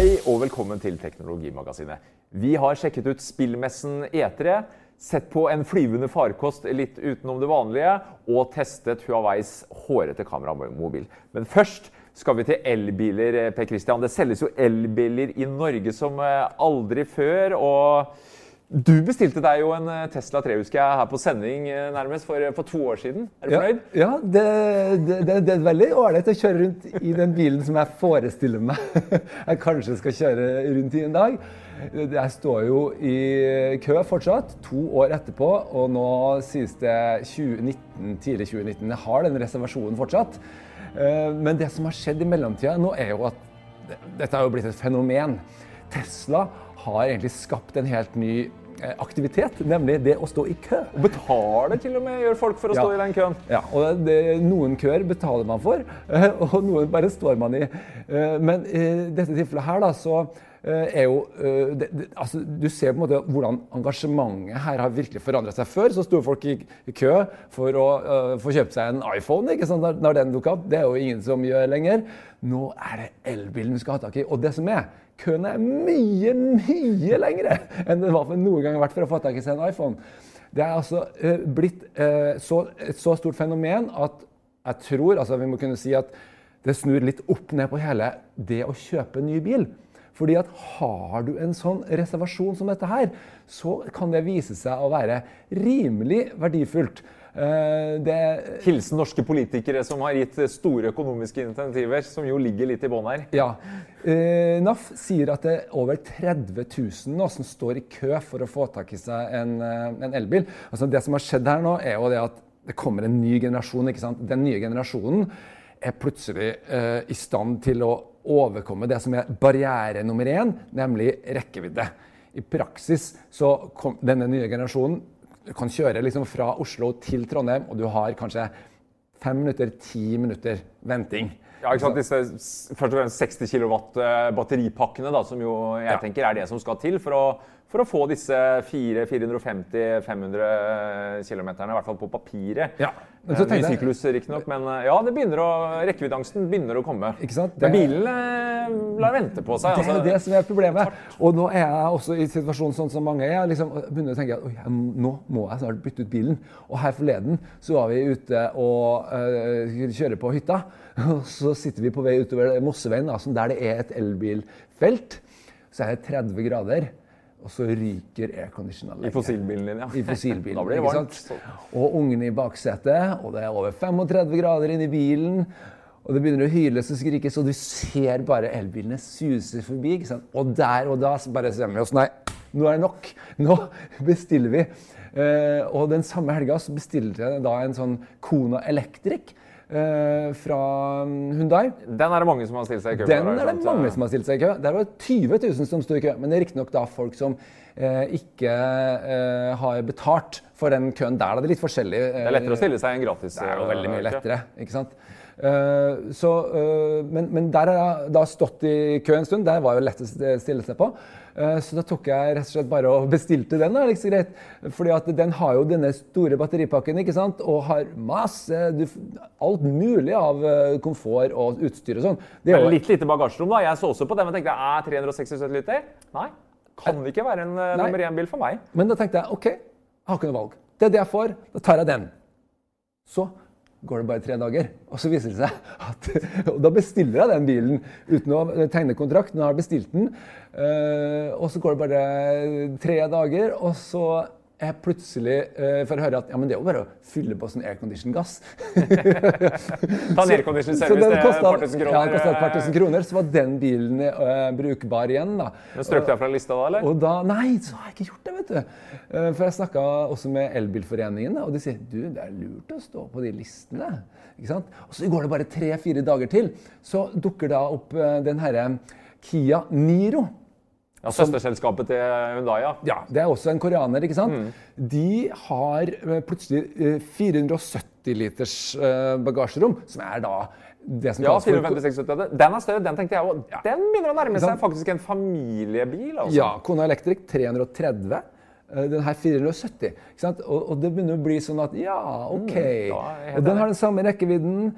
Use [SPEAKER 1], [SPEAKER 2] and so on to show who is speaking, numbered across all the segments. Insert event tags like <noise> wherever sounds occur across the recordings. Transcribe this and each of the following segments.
[SPEAKER 1] Hei og velkommen til Teknologimagasinet. Vi har sjekket ut spillmessen E3, sett på en flyvende farkost litt utenom det vanlige og testet Huaweis hårete kameramobil. Men først skal vi til elbiler, Per Christian. Det selges jo elbiler i Norge som eh, aldri før. og du bestilte deg jo en eh, Tesla 3 husker jeg, her på sending eh, nærmest for, for to år siden. Er du fornøyd?
[SPEAKER 2] Ja, ja det, det, det, det, er veldig ålreit å kjøre rundt i den bilen som jeg forestiller meg <laughs> jeg kanskje skal kjøre rundt i en dag. Jeg står jo i kø fortsatt, to år etterpå, og nå sies det 2019, tidlig 2019. Jeg har den reservasjonen fortsatt. Eh, men det som har skjedd i mellomtida nå, er jo at dette har jo blitt et fenomen. Tesla har egentlig skapt en helt ny Eh, aktivitet, nemlig det å stå i kø.
[SPEAKER 1] Og betale til og med gjør folk for å ja. stå i den køen.
[SPEAKER 2] Ja, og det, Noen køer betaler man for, eh, og noen bare står man i. Eh, men i dette tilfellet her, da, så er jo det, det, altså, Du ser på en måte hvordan engasjementet her har virkelig forandret seg. Før så sto folk i, kø for å uh, få kjøpt seg en iPhone ikke sant, når, når den dukka opp. Det er jo ingen som gjør lenger. Nå er det elbilen du skal ha tak i. Og det som er, køen er mye, mye lengre enn den var for noen gang vært for å få tak i seg en iPhone. Det er altså uh, blitt uh, så, et så stort fenomen at jeg tror altså vi må kunne si at det snur litt opp ned på hele det å kjøpe ny bil. Fordi at Har du en sånn reservasjon som dette her, så kan det vise seg å være rimelig verdifullt.
[SPEAKER 1] Eh, det, Hilsen norske politikere som har gitt store økonomiske intentiver, som jo ligger litt i bånn her.
[SPEAKER 2] Ja. Eh, NAF sier at det er over 30 000 nå som står i kø for å få tak i seg en, eh, en elbil. Altså det som har skjedd her nå, er jo det at det kommer en ny generasjon. ikke sant? Den nye generasjonen er plutselig uh, i stand til å overkomme det som er barriere nummer én, nemlig rekkevidde. I praksis så kom denne nye generasjonen du kan kjøre liksom fra Oslo til Trondheim, og du har kanskje fem minutter, ti minutter venting.
[SPEAKER 1] Ja, ikke sant? Disse først og fremst 60 kW batteripakkene, da, som jo jeg ja. tenker er det som skal til for å for å få disse 450-500 km, i hvert fall på papiret. Ja. Men så Ny syklus, riktignok, men eh, ja, det begynner å, rekkeviddeangsten begynner å komme.
[SPEAKER 2] Ikke sant?
[SPEAKER 1] Det, men bilene eh, lar vente på seg.
[SPEAKER 2] Det er altså. det som er problemet. Og nå er jeg også i situasjonen sånn som mange er. Jeg liksom begynner å tenke at nå må jeg snart bytte ut bilen. Og her forleden så var vi ute og uh, kjører på hytta. Og så sitter vi på vei utover Mosseveien, da, der det er et elbilfelt. Så er det 30 grader og så ryker airconditionen.
[SPEAKER 1] I fossilbilen din, ja.
[SPEAKER 2] I fossilbilen, <laughs>
[SPEAKER 1] da blir det varmt.
[SPEAKER 2] Og ungene i baksetet, og det er over 35 grader inni bilen. Og det begynner å hyles og skrikes, og du ser bare elbilene suse forbi. ikke sant? Og der og da bare sier vi oss nei, nå er det nok. Nå bestiller vi. Eh, og den samme helga bestilte jeg da en sånn Kona Electric eh, fra Hundai.
[SPEAKER 1] Den er det mange som har stilt seg i kø
[SPEAKER 2] Den er det mange som har stilt seg i kø. Der var det 20 000 som sto i kø. Men det er riktignok folk som eh, ikke eh, har betalt for den køen der. Da. Det er litt forskjellig.
[SPEAKER 1] det er lettere å stille seg en gratis
[SPEAKER 2] Det er jo veldig mye lettere. ikke sant? Uh, så, uh, men, men, der har jeg da stått i kø en stund. Der var jo lett å stille seg på. Eh, så da tok jeg rett og slett bare og bestilte den. da, liksom greit. Fordi at den har jo denne store batteripakken ikke sant? og har masse du, Alt mulig av eh, komfort og utstyr og sånn.
[SPEAKER 1] Det er jo litt lite bagasjerom, da. Jeg så også på den og tenkte er 367 liter? Nei. Kan det ikke være en Nei. nummer én-bil for meg.
[SPEAKER 2] Men da tenkte jeg OK, jeg har ikke noe valg. Det er det jeg får. Da tar jeg den. Så går det bare tre dager. Og så viser det seg at Og da bestiller jeg den bilen uten å tegne kontrakt. Har jeg bestilt den. Uh, og så går det bare tre dager, og så jeg plutselig uh, får høre at ja, men det er jo bare å fylle på sånn aircondition-gass. <laughs>
[SPEAKER 1] Ta en aircondition-service til et par tusen kroner.
[SPEAKER 2] Ja, det kosta et par tusen kroner, så var den bilen uh, brukbar igjen. da.
[SPEAKER 1] Men Strøk du deg fra lista da, eller?
[SPEAKER 2] Og da, Nei, så har jeg ikke gjort det, vet du. Uh, for jeg snakka også med Elbilforeningen, og de sier du, det er lurt å stå på de listene. Ikke sant? Og så går det bare tre-fire dager til, så dukker da opp den herre Kia Niro.
[SPEAKER 1] Ja, Søsterselskapet til Hyundai, ja.
[SPEAKER 2] ja. Det er også en koreaner. ikke sant? Mm. De har eh, plutselig 470 eh, liters eh, bagasjerom, som er da det som
[SPEAKER 1] ja, 456 Den er større. Den tenkte jeg òg. Ja. Den begynner å nærme seg faktisk en familiebil. Altså.
[SPEAKER 2] Ja. Kona Electric 330. Den her 470. ikke sant? Og, og, det begynner å bli sånn at ja, OK. Mm, og den har den samme rekkevidden.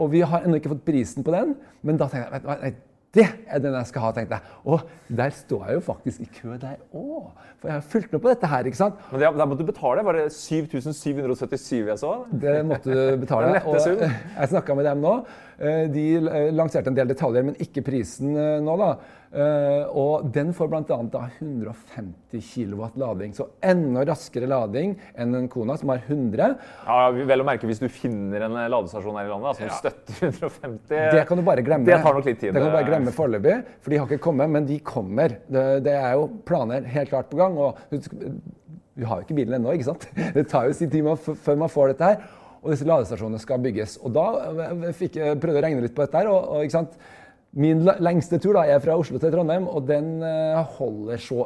[SPEAKER 2] Og vi har ennå ikke fått prisen på den. Men da tenker jeg vet, vet, Det er den jeg skal ha, tenkte jeg. Og der står jeg jo faktisk i kø der òg. For jeg har fulgt med på dette her. ikke sant?
[SPEAKER 1] Men der måtte du betale. Var det 7777 jeg så?
[SPEAKER 2] Det måtte du betale. <laughs> Og jeg snakka med dem nå. Eh, De eh, lanserte en del detaljer, men ikke prisen eh, nå, da. Og den får bl.a. da 150 kW lading. Så enda raskere lading enn en Kona, som har 100.
[SPEAKER 1] Ja, Vel å merke hvis du finner en ladestasjon her i landet da, som støtter 150
[SPEAKER 2] Det kan du bare glemme.
[SPEAKER 1] Det tar nok litt tid.
[SPEAKER 2] Det kan du bare glemme foreløpig, for de har ikke kommet, men de kommer. Det, det er jo planer helt klart på gang. og Vi har jo ikke bilen ennå, ikke sant? <laughs> Det tar jo sin tid før man får dette her. Og disse ladestasjonene skal bygges. Og da eh, fikk jeg prøvde jeg å regne litt på dette her. og, og ikke sant? Min lengste tur da, er fra Oslo til Trondheim, og den eh, holder så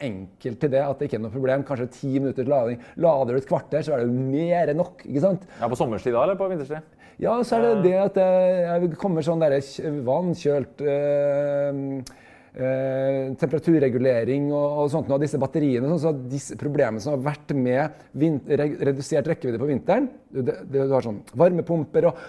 [SPEAKER 2] enkelt til det at det ikke er noe problem. Kanskje ti minutter til lading. Lader du et kvarter, så er det jo mer enn nok. ikke sant?
[SPEAKER 1] Ja, På sommerstid da, eller på vinterstid?
[SPEAKER 2] Ja, så er det det at eh, jeg kommer sånn derre vannkjølt eh, eh, temperaturregulering og, og sånt, av disse batteriene. Sånn, så disse problemene som har vært med redusert rekkevidde på vinteren Du, det, Du har sånn varmepumper og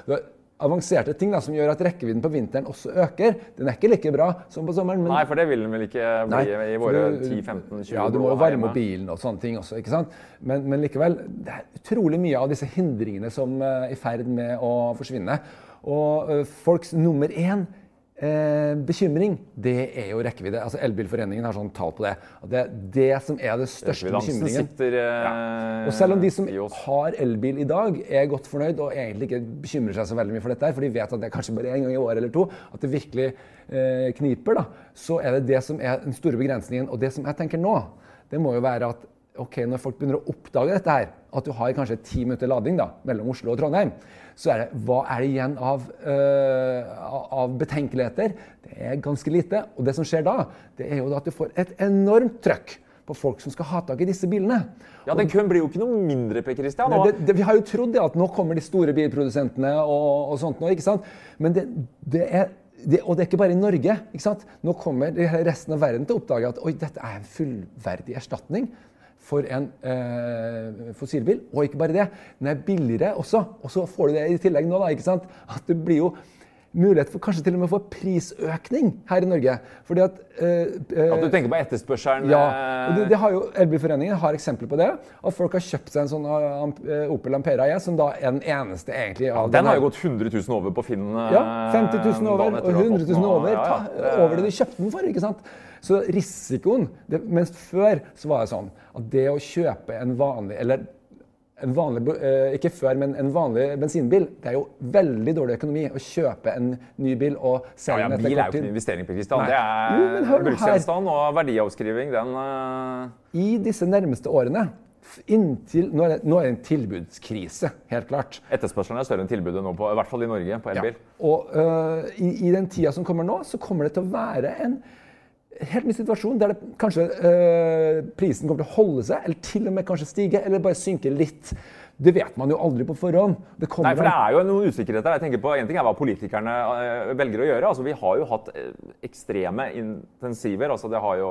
[SPEAKER 2] avanserte ting da, som gjør at rekkevidden på vinteren også øker. Den er ikke like bra som på sommeren. men
[SPEAKER 1] Nei, for det vil den vel ikke bli
[SPEAKER 2] Nei,
[SPEAKER 1] i våre 10-15-20
[SPEAKER 2] Ja, du må varme opp bilen og sånne ting også. ikke sant? Men, men likevel, det er utrolig mye av disse hindringene som eh, er i ferd med å forsvinne. Og eh, folks nummer én eh, bekymring, det er jo rekkevidde. Altså Elbilforeningen har sånn tall på det. Det er det som er det største bekymringen.
[SPEAKER 1] sitter eh,
[SPEAKER 2] Og selv om de som har elbil i dag, er godt fornøyd og egentlig ikke bekymrer seg så veldig mye for dette, for de vet at det er kanskje bare én gang i året eller to at det virkelig eh, kniper, da, så er det det som er den store begrensningen. Og det som jeg tenker nå, det må jo være at ok, når folk begynner å oppdage dette her, at du har kanskje ti minutter lading da, mellom Oslo og Trondheim, så er det hva er det igjen av, uh, av betenkeligheter? Det er ganske lite. Og det som skjer da, det er jo at du får et enormt trøkk på folk som skal ha tak i disse bilene.
[SPEAKER 1] Ja, Den køen blir jo ikke noe mindre, Per Christian.
[SPEAKER 2] Nei, det, det, vi har jo trodd at nå kommer de store bilprodusentene og, og sånt nå, ikke sant? Men det, det er det, og det er ikke bare i Norge. Nå kommer resten av verden til å oppdage at oi, dette er en fullverdig erstatning for en eh, fossilbil. Og ikke bare det, den er billigere også. Og så får du det i tillegg nå, da. ikke sant? At det blir jo mulighet for kanskje til og med å få prisøkning her i Norge. Fordi at eh, eh,
[SPEAKER 1] At du tenker på etterspørselen
[SPEAKER 2] ja,
[SPEAKER 1] eh,
[SPEAKER 2] det, det har jo Elbilforeningen har eksempler på det. At folk har kjøpt seg en sånn uh, Opel Ampera E, som da er den eneste egentlig av
[SPEAKER 1] Den har jo gått 100 000 over på Finn. eh,
[SPEAKER 2] ja, 50 000 over og 100 000 over,
[SPEAKER 1] ja, ja,
[SPEAKER 2] over det du kjøpte den for. ikke sant? Så risikoen det, Mens før så var det sånn at det å kjøpe en vanlig eller en vanlig, eh, ikke før, men en vanlig bensinbil. Det er jo veldig dårlig økonomi å kjøpe en ny bil og
[SPEAKER 1] Ja,
[SPEAKER 2] selge
[SPEAKER 1] ja,
[SPEAKER 2] den
[SPEAKER 1] bil
[SPEAKER 2] etter
[SPEAKER 1] er jo ikke en investering, Per
[SPEAKER 2] Kristian.
[SPEAKER 1] Det er
[SPEAKER 2] Jo,
[SPEAKER 1] bruksgjenstand og verdiavskriving. Den uh...
[SPEAKER 2] I disse nærmeste årene Inntil, nå, er det, nå er det en tilbudskrise, helt klart.
[SPEAKER 1] Etterspørselen er større enn tilbudet nå, på, i hvert fall i Norge, på elbil.
[SPEAKER 2] Og uh, i, i den tida som kommer nå, så kommer det til å være en helt ny situasjon der det kanskje øh, prisen kommer til å holde seg, eller til og med kanskje stige, eller bare synke litt. Det vet man jo aldri på forhånd. Det
[SPEAKER 1] Nei, for det er jo noen usikkerheter. Jeg tenker på, En ting er hva politikerne eh, velger å gjøre. altså Vi har jo hatt eh, ekstreme intensiver. altså Det har jo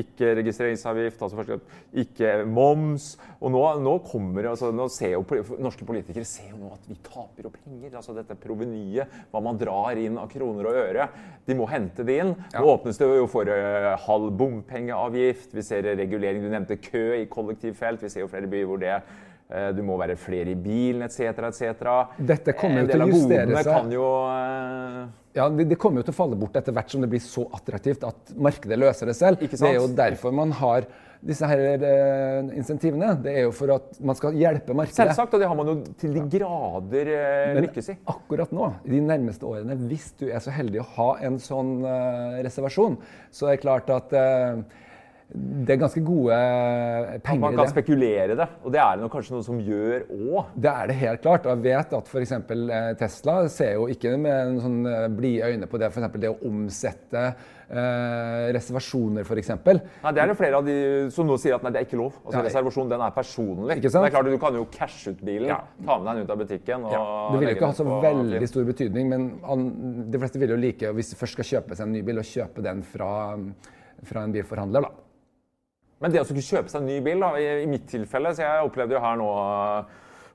[SPEAKER 1] ikke registreringsavgift, altså ikke moms. Og nå, nå kommer altså nå ser jo Norske politikere ser jo nå at vi taper jo penger. altså Dette provenyet, hva man drar inn av kroner og øre. De må hente det inn. Nå åpnes det jo for uh, halv bompengeavgift. Vi ser regulering. Du nevnte kø i kollektivfelt. Vi ser jo flere byer hvor det du må være flere i bilen etc. etc.
[SPEAKER 2] Dette kommer jo til å justere seg.
[SPEAKER 1] kan jo eh,
[SPEAKER 2] Ja, det, kommer jo til å falle bort etter hvert som det blir så attraktivt at markedet løser det selv. Det er jo derfor man har disse her eh, insentivene. Det er jo for at man skal hjelpe markedet.
[SPEAKER 1] Selvsagt, og det har man jo til de grader eh,
[SPEAKER 2] Men
[SPEAKER 1] lykkes i.
[SPEAKER 2] akkurat nå, i de nærmeste årene, hvis du er så heldig å ha en sånn eh, reservasjon, så er det klart at eh, det er ganske gode penger i det.
[SPEAKER 1] Man kan
[SPEAKER 2] det.
[SPEAKER 1] spekulere i det, og det er det kanskje noe som gjør òg.
[SPEAKER 2] Det er det helt klart. Og jeg vet at f.eks. Tesla ser jo ikke med en sånn eh, blide øyne på det, f.eks. det å omsette eh, reservasjoner, f.eks.
[SPEAKER 1] Nei, Det er det flere av de som nå sier at nei, det er ikke lov. Altså. Reservasjon den er personlig.
[SPEAKER 2] Ikke sant?
[SPEAKER 1] Det er klart Du kan jo cashe ut bilen,
[SPEAKER 2] Ja.
[SPEAKER 1] ta med deg den ut av butikken. Og
[SPEAKER 2] Ja, det vil jo ikke ha så veldig stor betydning, men de fleste vil jo like, hvis de først skal kjøpe seg en ny bil, å kjøpe den fra, fra en bilforhandler. da.
[SPEAKER 1] Men det å skulle kjøpe seg en ny bil, da, i, i mitt tilfelle så Jeg opplevde jo her nå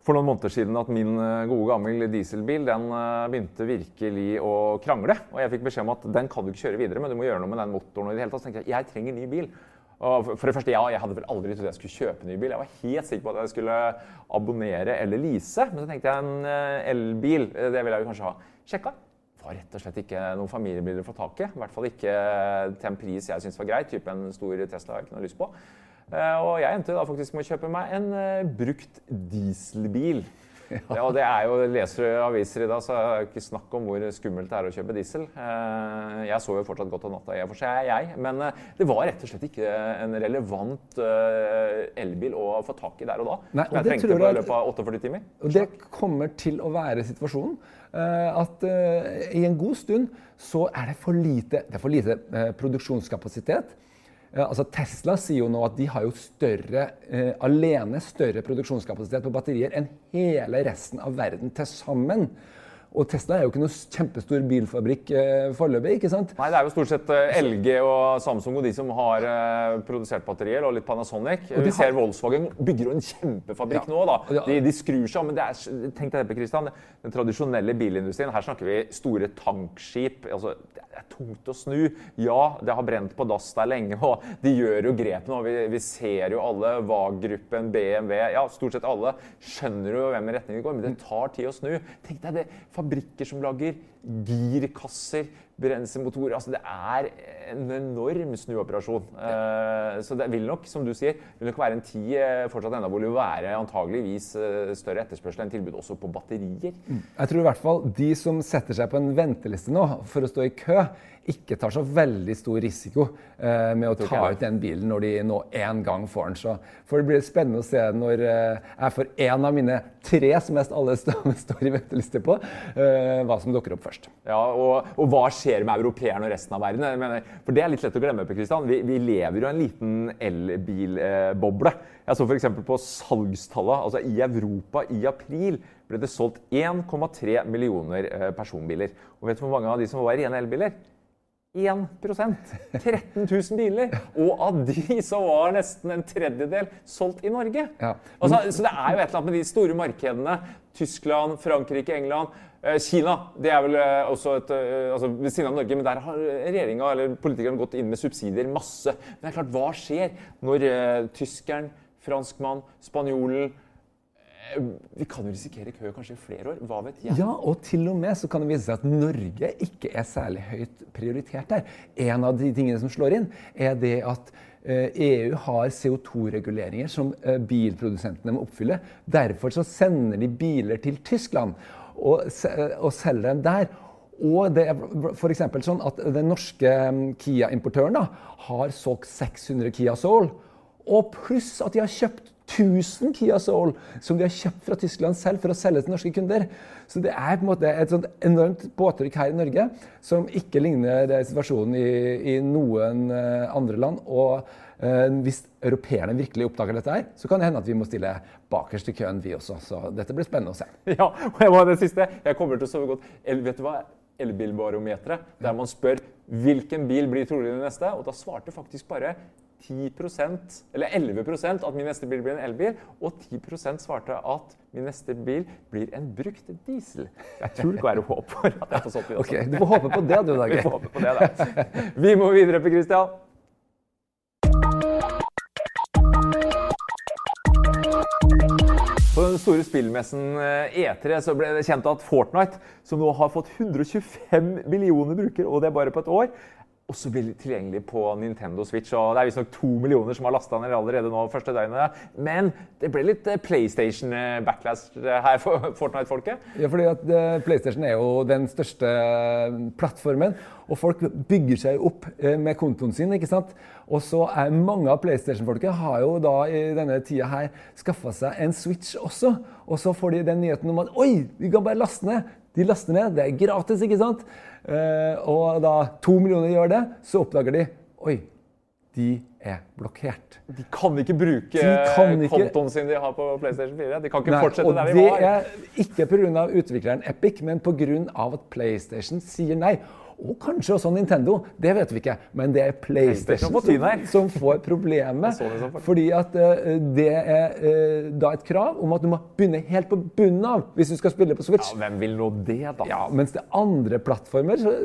[SPEAKER 1] for noen måneder siden at min eh, gode gamle dieselbil den eh, begynte virkelig å krangle. Og jeg fikk beskjed om at den kan du ikke kjøre videre, men du må gjøre noe med den motoren. og i det hele tatt. Så tenkte jeg jeg trenger ny bil. Og for det første, ja, Jeg hadde vel aldri trodd jeg skulle kjøpe ny bil. Jeg var helt sikker på at jeg skulle abonnere eller lease. Men så tenkte jeg en eh, elbil, det vil jeg jo kanskje ha. Sjekka. Var rett og slett ikke noen familiebiler å få tak i. I hvert fall ikke til en pris jeg syntes var grei. Type en stor Tesla jeg ikke noe lyst på. Eh, og jeg endte da faktisk med å kjøpe meg en eh, brukt dieselbil. <laughs> Ja. og det er jo, Leser du aviser i dag, så er det ikke snakk om hvor skummelt det er å kjøpe diesel. Eh, jeg så jo fortsatt godt om natta, jeg for seg, jeg. Men det var rett og slett ikke en relevant elbil å få tak i der og da.
[SPEAKER 2] Nei, og
[SPEAKER 1] jeg trengte på i løpet av 48 timer.
[SPEAKER 2] Og det kommer til å være situasjonen. At i en god stund så er det for lite, det for lite produksjonskapasitet. Altså Tesla sier jo nå at de har jo større, eh, alene større produksjonskapasitet på batterier enn hele resten av verden til sammen. Og Tesla er jo ikke noe kjempestor bilfabrikk eh, foreløpig. ikke sant?
[SPEAKER 1] Nei, Det er jo stort sett eh, LG og Samsung og de som har eh, produsert batterier, og litt Panasonic. Og Vi ser. Volkswagen bygger jo en kjempefabrikk ja. nå. da. De, de, skrur seg om. men det er, tenk deg det, Christian, Den tradisjonelle bilindustrien, her snakker vi store tankskip. altså Det er tungt å snu. Ja, det har brent på dass der lenge, og de gjør jo grep nå. Vi, vi ser jo alle, VAG-gruppen, BMW, ja, stort sett alle, skjønner jo hvem i retning det går, men det tar tid å snu. Tenk deg det fabrikker som lager girkasser, brenselmotorer altså Det er en enorm snuoperasjon. Ja. så det vil nok, som du sier, vil nok være en tid uh, fortsatt enda hvor det vil være antageligvis uh, større etterspørsel enn tilbud også på batterier.
[SPEAKER 2] Mm. Jeg tror i hvert fall de som setter seg på en venteliste nå for å stå i kø, ikke tar så veldig stor risiko eh, med å ta ut den bilen når de nå en gang får den. Så for det blir spennende å se når eh, jeg får én av mine tre som mest alle <laughs> står i venteliste på, eh, hva som dukker opp først.
[SPEAKER 1] Ja, og, og, hva skjer med europeerne og resten av verden? Mener, for det er litt lett å glemme. Kristian. Vi, vi lever jo i en liten elbilboble. Jeg så f.eks. på salgstallet. altså I Europa i april ble det solgt 1,3 millioner eh, personbiler. Og vet du hvor mange av de som var rene elbiler? 1 13 000 biler. Og av de så var nesten en tredjedel solgt i Norge. Ja. Altså, så det er jo et eller annet med de store markedene. Tyskland, Frankrike, England. Eh, Kina det er vel eh, også et, eh, altså ved siden av Norge, men der har regjeringa eller politikerne gått inn med subsidier masse. Men det er klart, hva skjer når tyskeren, franskmann, spanjolen vi kan jo risikere kø kanskje i flere år. Hva vet jeg?
[SPEAKER 2] Ja, og til og med så kan det vise seg at Norge ikke er særlig høyt prioritert der. En av de tingene som slår inn, er det at EU e har CO2-reguleringer som bilprodusentene må oppfylle. Derfor så sender de biler til Tyskland og, og selger dem der. Og det er f.eks. sånn at den norske mm, Kia-importøren har solgt 600 Kia Soul. Og pluss at de har kjøpt 1000 Kia Soul som de har kjøpt fra Tyskland selv for å selge til norske kunder. Så det er på en måte et sånt enormt båttrykk her i Norge som ikke ligner situasjonen i, i noen uh, andre land. Og hvis europeerne virkelig oppdager dette, her, så kan det hende at vi må stille bakerst i køen, vi også. Så dette blir spennende å se. <laughs>
[SPEAKER 1] Ja, og jeg var det siste. Jeg kommer til å sove godt. Vet du hva? Elbilbarometeret, der man spør hvilken bil blir trolig den neste, og da svarte faktisk bare 10% eller 11% at min neste bil blir en elbil, og 10% svarte at min neste bil blir en brukt diesel. Jeg tror det kan være håp for at jeg får solgt bil
[SPEAKER 2] også. <laughs> Okay, du får håpe på det, du, Dage. <laughs>
[SPEAKER 1] Vi får håpe på det, da. Vi må videre, Per Christian. Den store spillmessen E3 eh, e så ble det kjent at Fortnite, som nå har fått 125 millioner brukere, og det er bare på et år, også blir tilgjengelig på Nintendo Switch. og Det er visstnok to millioner som har lasta ned allerede nå første døgnet. Men det ble litt eh, PlayStation-backlash eh, her for <laughs> Fortnite-folket.
[SPEAKER 2] Ja, fordi at eh, PlayStation er jo den største plattformen. Og folk bygger seg opp med kontoen sin. ikke sant? Og så er mange av PlayStation-folket har jo da i denne tida her skaffa seg en Switch også. Og så får de den nyheten om at oi, vi kan bare laste ned. De laster ned. Det er gratis, ikke sant? Eh, og da to millioner gjør det, så oppdager de Oi, de er blokkert.
[SPEAKER 1] De kan ikke bruke kan ikke, kontoen sin de har på PlayStation 4. De kan ikke nei, fortsette der
[SPEAKER 2] de var. Det er ikke pga. utvikleren Epic, men pga. at PlayStation sier nei. Og kanskje også Nintendo. Det vet vi ikke. Men det er PlayStation,
[SPEAKER 1] PlayStation
[SPEAKER 2] som, får problemet. <laughs> fordi at uh, det er uh, da et krav om at du må begynne helt på bunnen av hvis du skal spille på Switch.
[SPEAKER 1] Ja, Hvem vil nå det, da?
[SPEAKER 2] Ja, Mens det er andre plattformer, så,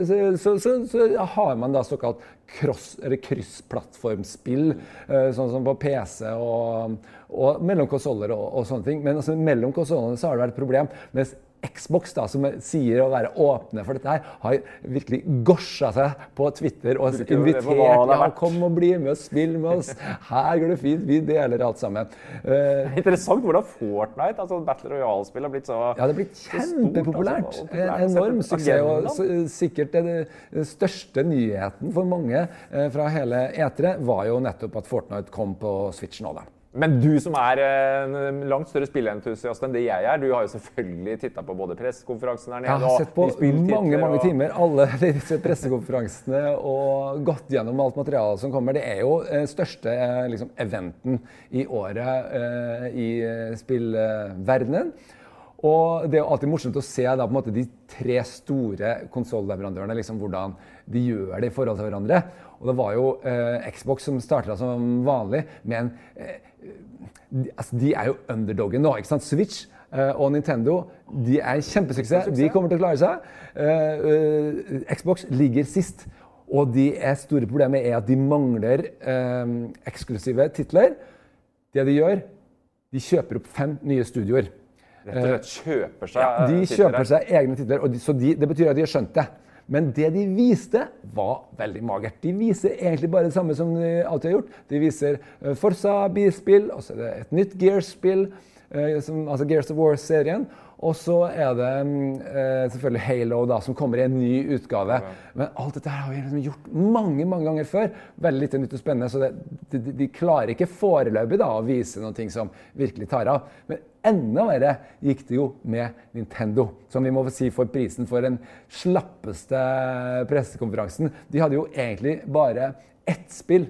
[SPEAKER 2] så, så, så har man da såkalt cross, eller kryssplattformspill. Uh, sånn som på PC og, og mellom konsoller og, og, sånne ting. Men altså, mellom konsollene så har det vært et problem. mens Xbox, da, som sier å være åpne for dette, her, har virkelig gorsa seg på Twitter og invitert ja, kom og bli med og spill med oss. Her går det fint. Vi deler alt sammen.
[SPEAKER 1] Uh, Interessant hvordan Fortnite, altså Battle Royale-spill, har blitt så
[SPEAKER 2] Ja, det har blitt kjempepopulært. Altså, en enorm suksess. Og sikkert den største nyheten for mange uh, fra hele E3 var jo nettopp at Fortnite kom på Switch nå, da.
[SPEAKER 1] Men du som er en langt større spilleentusiast enn det jeg er, du har jo selvfølgelig titta på både pressekonferansen her nede
[SPEAKER 2] Jeg har sett på mange mange timer alle <laughs> disse pressekonferansene og gått gjennom alt materialet som kommer. Det er jo den eh, største eh, liksom, eventen i året i spillverdenen. Og det er jo alltid morsomt å se da, på en måte, de tre store konsollleverandørene, liksom, hvordan de gjør det i forhold til hverandre. Og det var jo eh, Xbox som starta som vanlig men eh, de, altså, de er jo underdogen nå. ikke sant? Switch eh, og Nintendo de er kjempesuksess. De kommer til å klare seg. Uh, uh, Xbox ligger sist. Og de er store problemet er at de mangler eksklusive titler. Det de gjør, de kjøper opp fem nye studioer.
[SPEAKER 1] Rett og slett kjøper seg ja,
[SPEAKER 2] De kjøper seg egne titler. De, så de, det betyr at de har skjønt det. Men det de viste, var veldig magert. De viser egentlig bare det samme som de alltid har gjort. De viser eh, Forsa-bilspill, og så er det et nytt Gears-spill, eh, altså Gears of War-serien. Og så er det eh, selvfølgelig Halo, da, som kommer i en ny utgave. Men alt dette her har vi liksom gjort mange mange ganger før. Veldig lite nytt og spennende. Så det, de, de, klarer ikke foreløpig da, å vise noe som virkelig tar av. Men enda verre gikk det jo med Nintendo, som vi må si får prisen for den slappeste pressekonferansen. De hadde jo egentlig bare ett spill,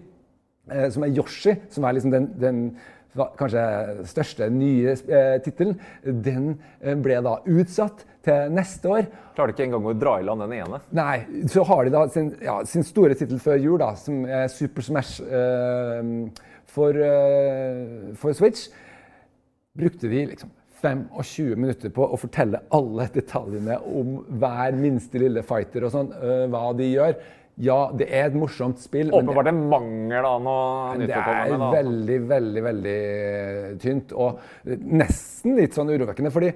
[SPEAKER 2] eh, som er Yoshi, som er liksom den, den kanskje største nye eh, tittelen, den eh, ble da utsatt til neste år.
[SPEAKER 1] Klarer ikke engang å dra i land den ene?
[SPEAKER 2] Nei. Så har de da sin, ja, sin store tittel før jul, da, som er Super Smash eh, for, eh, for, Switch. Brukte de liksom 25 minutter på å fortelle alle detaljene om hver minste lille fighter og sånn, øh, hva de gjør. Ja, det er et morsomt spill.
[SPEAKER 1] Åpenbart en mangel av noe nytt.
[SPEAKER 2] Det er veldig, veldig, veldig tynt. Og nesten litt sånn urovekkende. fordi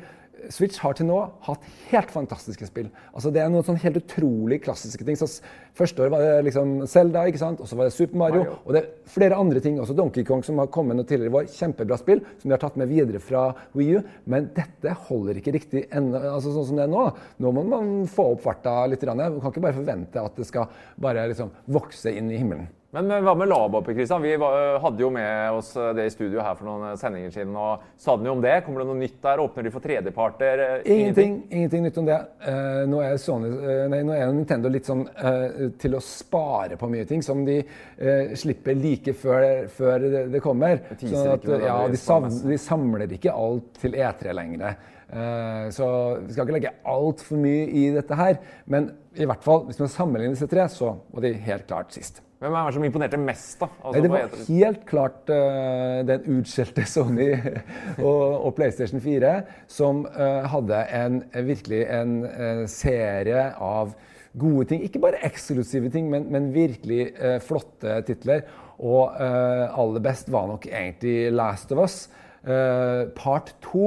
[SPEAKER 2] Switch har til nå hatt helt fantastiske spill. Altså Det er noen sånn helt utrolig klassiske ting. Så første år var det liksom Zelda, ikke sant? og så var det Super Mario. Mario. Og det er flere andre ting, også Donkey Kong, som har kommet noe tidligere i vår. Kjempebra spill, som de har tatt med videre fra Wii U. Men dette holder ikke riktig ennå, altså sånn som det er nå. Nå må man få opp farta litt. Man kan ikke bare forvente at det skal bare liksom vokse inn i himmelen.
[SPEAKER 1] Men hva med Labopp? Kristian? Vi hadde jo med oss det i studio her for noen sendinger siden. og Sa den jo om det? Kommer det noe nytt der? Åpner de for tredjeparter?
[SPEAKER 2] Ingenting, ingenting, nytt om det. Nå, er Sony, nei, nå er Nintendo litt sånn til å spare på mye ting som de slipper like før, før det, kommer. Sånn at, ja, de, samler, de, samler ikke alt til E3 lenger. så vi skal ikke legge altfor mye i dette her. Men i hvert fall, hvis man sammenligner disse tre, så var de helt klart sist.
[SPEAKER 1] Hvem er det som imponerte mest? da?
[SPEAKER 2] Altså, det var helt klart uh, den utskjelte <laughs> Sony og, og, PlayStation 4, som uh, hadde en, virkelig en uh, serie av gode ting. Ikke bare eksklusive ting, men, men virkelig flotte titler. Og aller best var nok egentlig Last of Us. part 2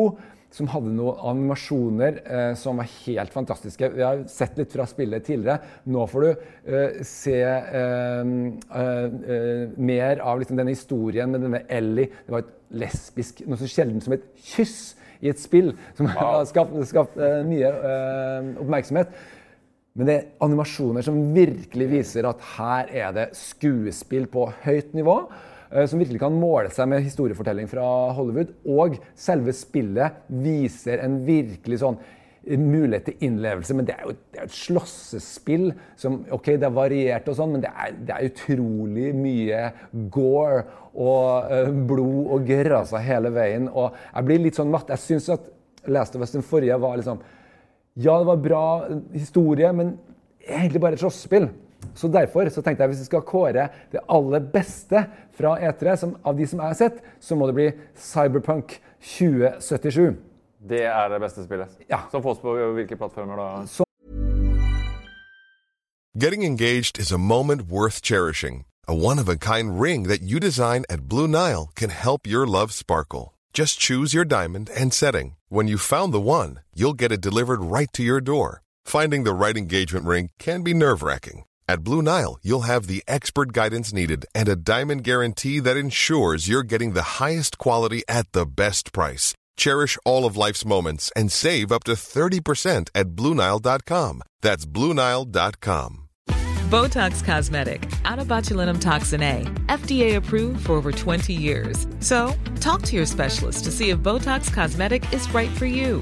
[SPEAKER 2] som hadde noen animasjoner eh, som var helt fantastiske. Vi har sett litt fra spillet tidligere. Nå får du eh, se eh, eh, eh mer av liksom denne historien med denne Ellie. Det var et lesbisk, noe så sjelden som et kyss i et spill, som wow. har skapt, skapt eh, mye oppmerksomhet. Men det er animasjoner som virkelig viser at her er det skuespill på høyt nivå. Eh, som virkelig kan måle seg med historiefortelling fra Hollywood. Og selve spillet viser en virkelig sånn mulighet til innlevelse. Men det er jo det er et slåssespill som Ok, det er variert og sånn, men det er, det er, utrolig mye gore og uh, blod og grasa hele veien. Og jeg blir litt sånn matt. Jeg syns at Last of Us den forrige var liksom Ja, det var bra historie, men egentlig bare et slåssespill. Så derfor så tenkte jeg hvis vi skal kåre det aller beste fra E3 som, av de som jeg har sett, så må det bli Cyberpunk 2077.
[SPEAKER 1] Det er det beste spillet.
[SPEAKER 2] Ja.
[SPEAKER 1] Som fås på hvilke plattformer da?
[SPEAKER 3] Getting engaged is a moment worth cherishing. A one of a kind ring that you design at Blue Nile can help your love sparkle. Just choose your diamond and setting. When you've found the one, you'll get it delivered right to your door. Finding the right engagement ring can be nerve wracking. At Blue Nile, you'll have the expert guidance needed and a diamond guarantee that ensures you're getting the highest quality at the best price. Cherish all of life's moments and save up to 30% at BlueNile.com. That's BlueNile.com.
[SPEAKER 4] Botox Cosmetic, out of botulinum toxin A, FDA approved for over 20 years. So, talk to your specialist to see if Botox Cosmetic is right for you.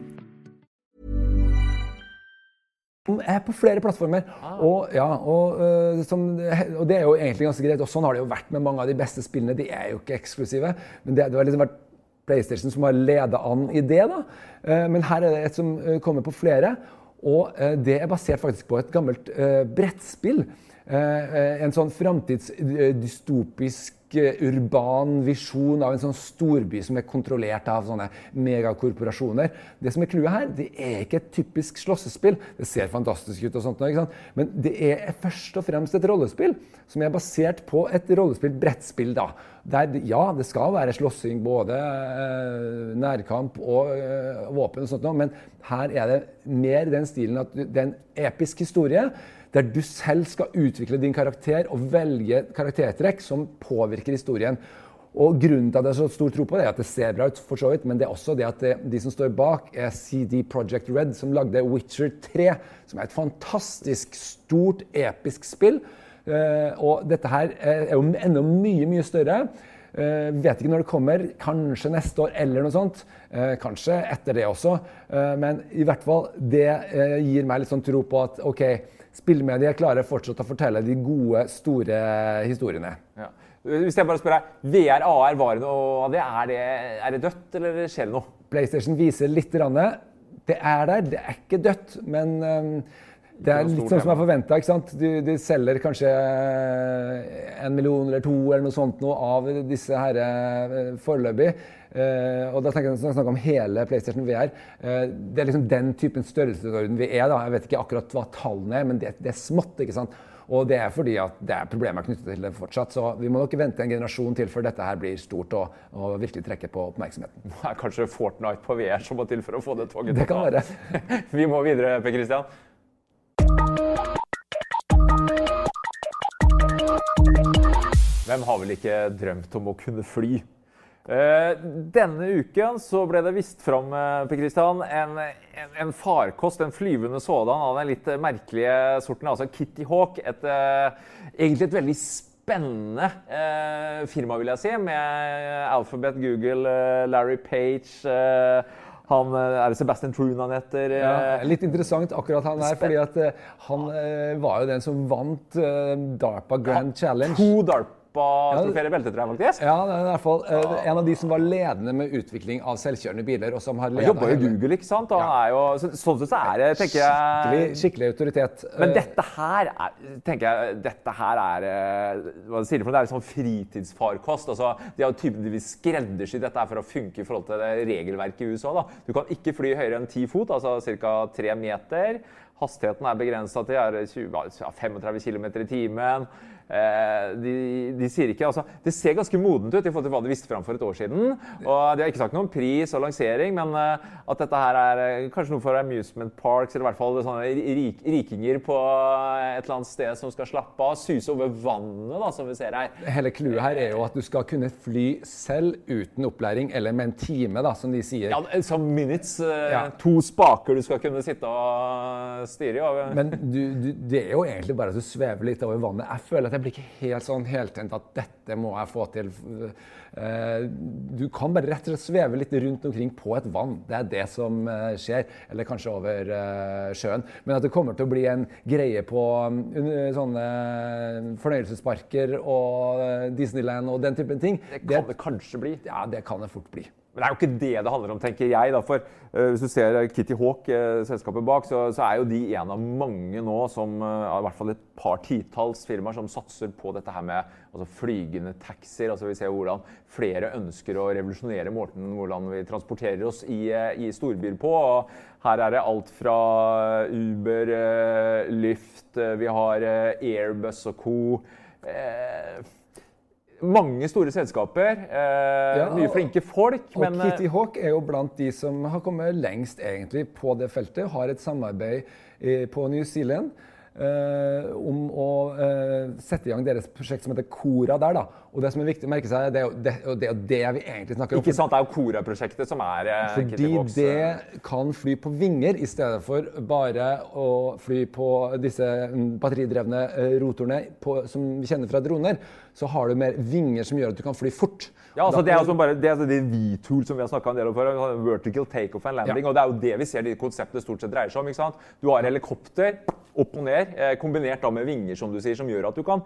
[SPEAKER 2] er på flere plattformer. Og, ja, og, øh, som, og det er jo egentlig ganske greit. Og sånn har det jo vært med mange av de beste spillene. De er jo ikke eksklusive. Men det, det har liksom vært PlayStation som har leda an i det. da. Eh, Men her er det et som eh, kommer på flere. Og eh, det er basert faktisk på et gammelt eh, brettspill. Eh, eh, En sånn framtidsdystopisk eh, urban visjon av en sånn storby som er kontrollert av sånne megakorporasjoner. Det som er clouet her, det er ikke et typisk slåssespill. Det ser fantastisk ut, og sånt, ikke sant? men det er først og fremst et rollespill som er basert på et rollespill-brettspill. da. Der, ja, det skal være slåssing, både eh, nærkamp og eh, våpen, og sånt, men her er det mer den stilen at det er en episk historie der du selv skal utvikle din karakter og velge karaktertrekk som påvirker historien. Og Grunnen til at jeg har så stor tro på det, er at det ser bra ut, for så vidt, men det er også det at det, de som står bak, er CD Project Red, som lagde Witcher 3, som er et fantastisk stort, episk spill. Uh, og dette her er jo enda mye, mye større. Uh, vet ikke når det kommer, kanskje neste år eller noe sånt. Uh, kanskje etter det også. Eh, men i hvert fall, det eh, gir meg litt sånn tro på at ok, spillmediet klarer fortsatt å fortelle de gode, store historiene.
[SPEAKER 1] Ja. Hvis jeg bare spør deg, VR, AR, var det noe av det? Er det, dødt, eller skjer det noe?
[SPEAKER 2] PlayStation viser litt. Det er der, det er ikke dødt, men um, det er litt sånn som jeg forventa. Du, de selger kanskje en million eller to eller noe sånt noe av disse her eh, foreløpig. Eh, og da snakker jeg om hele PlayStation VR. Eh, det er liksom den typen størrelsesorden vi er. da. Jeg vet ikke akkurat hva tallene er, men det, det er smått. ikke sant? Og det er fordi at det er problemer knyttet til det fortsatt. Så vi må nok vente en generasjon til før dette her blir stort og, og virkelig trekker på oppmerksomheten.
[SPEAKER 1] Det er kanskje Fortnite på VR som må til for å få det toget
[SPEAKER 2] Det kan være. <laughs>
[SPEAKER 1] Vi må videre, Per Christian. Hvem har vel ikke drømt om å kunne fly? Eh, denne uken så ble det vist fram eh, Per Christian, en, en, en farkost, en flyvende sådan av den litt merkelige sorten, altså Kitty Hawk. Et, eh, egentlig et veldig spennende eh, firma, vil jeg si, med Alphabet, Google, Larry Page eh, han, Er det Sebastian Troon han heter?
[SPEAKER 2] Ja, litt interessant akkurat han her, fordi at han var jo den som vant DARPA Grand Challenge.
[SPEAKER 1] To DARPA-trofeer i beltet, tror jeg faktisk.
[SPEAKER 2] Ja, det er i hvert fall eh, en av de som var ledende med utvikling av selvkjørende biler. og som har
[SPEAKER 1] Han jobba jo i Google, ikke sant? Og
[SPEAKER 2] Ja.
[SPEAKER 1] jo, så, sånn sett så er det, tenker jeg
[SPEAKER 2] skikkelig skikkelig autoritet.
[SPEAKER 1] Men dette her er, tenker jeg, dette her er eh, hva sier du for noe? Det er sånn fritidsfarkost. Altså, de har tydeligvis skreddersydd dette her for å funke i forhold til det regelverket i USA. Da. Du kan ikke fly høyere enn ti fot, altså ca. tre meter. Hastigheten er begrensa til er 20, 35 km i timen. Eh, de, de, sier ikke altså, Det ser ganske modent ut i forhold til hva de visste fram for et år siden. Og De har ikke sagt noe om pris og lansering, men uh, at dette her er uh, kanskje noe for amusement parks, eller i hvert fall sånne rik, rikinger på et eller annet sted som skal slappe av, suse over vannet, da, som vi ser her.
[SPEAKER 2] Hele clouet her er jo at du skal kunne fly selv uten opplæring, eller med en time, da, som de sier.
[SPEAKER 1] Ja, Som minutes. Uh, ja. To spaker du skal kunne sitte og styre i.
[SPEAKER 2] Men du, du, det er jo egentlig bare at du svever litt over vannet. Jeg føler at jeg blir ikke helt sånn heltent at dette må jeg få til. Eh, du kan bare rett og slett sveve litt rundt omkring på et vann. Det er det som eh, skjer. Eller kanskje over eh, sjøen. Men at det kommer til å bli en greie på sånne fornøyelsesparker og Disneyland og den typen ting
[SPEAKER 1] Det kan det, det kanskje bli.
[SPEAKER 2] Ja, det kan det fort bli.
[SPEAKER 1] Men det er jo ikke det det handler om, tenker jeg. Da. For uh, Hvis du ser Kitty Hawk, uh, selskapet bak, så, så, er jo de en av mange nå som uh, i hvert fall et par titalls firmaer som satser på dette her med altså, flygende taxier. Altså, vi ser hvordan flere ønsker å revolusjonere måten hvordan vi transporterer oss i, i storbyer på. Og her er det alt fra Uber, Lyft, vi har Airbus og co. Mange store selskaper. Eh, ja, mye flinke folk.
[SPEAKER 2] Og men, Kitty eh, Hawk er jo blant de som har kommet lengst egentlig på det feltet. Har et samarbeid eh, på New Zealand Eh, om å eh, sette i gang deres prosjekt som heter Kora der. da. Og Det som er viktig å merke seg, det er jo det, det, er det vi egentlig snakker om.
[SPEAKER 1] Ikke sant, Det er jo Kora-prosjektet som er
[SPEAKER 2] eh, Fordi det kan fly på vinger i stedet for bare å fly på disse mm, batteridrevne rotorene på, som vi kjenner fra droner. Så har du mer vinger som gjør at du kan fly fort.
[SPEAKER 1] Ja, altså Det er altså bare, det er altså det V-tool som vi har snakka en del om før. Vertical takeoff and landing. Ja. og Det er jo det vi ser de konseptet stort sett dreier seg om. ikke sant? Du har helikopter opp og ned, eh, kombinert da med vinger, som du sier, som gjør at du kan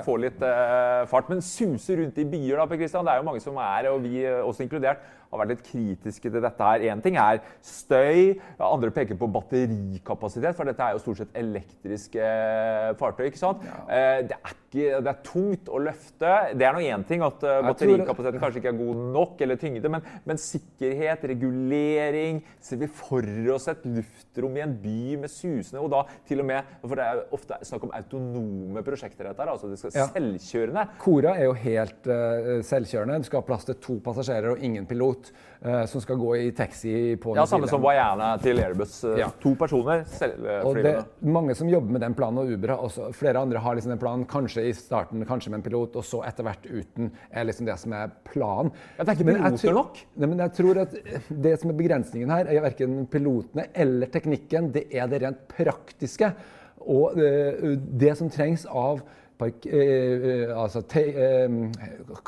[SPEAKER 1] få litt eh, fart. Men suse rundt i byer, da, Per Christian, det er jo mange som er, og vi uh, også inkludert, har vært litt kritiske til dette her. Én ting er støy, andre peker på batterikapasitet, for dette er jo stort sett elektriske uh, fartøy. ikke sant? Ja. det, er ikke, det er tungt å løfte. Det er nå én ting at batterikapasiteten kanskje ikke er god nok, eller tyngde, men, men, sikkerhet, regulering Ser vi for oss et luftrom i en by med susende Og da til og med For det er ofte snakk om autonome prosjekter. dette her, altså det ja. selvkjørende.
[SPEAKER 2] Kora er jo helt uh, selvkjørende. Du skal ha plass til to passasjerer og ingen pilot uh, som skal gå i taxi på
[SPEAKER 1] Ja, Samme som Wayana til Airbus. Uh, ja. To personer selvflyvende.
[SPEAKER 2] Mange som jobber med den planen, og Uber har også, flere andre har liksom den planen. Kanskje i starten kanskje med en pilot, og så etter hvert uten. er liksom det som er planen.
[SPEAKER 1] Ja, det er ikke piloter nok?
[SPEAKER 2] Nei, men jeg tror at Det som er begrensningen her, er verken pilotene eller teknikken. Det er det rent praktiske. Og det som trengs av park, eh, eh, altså, te, eh,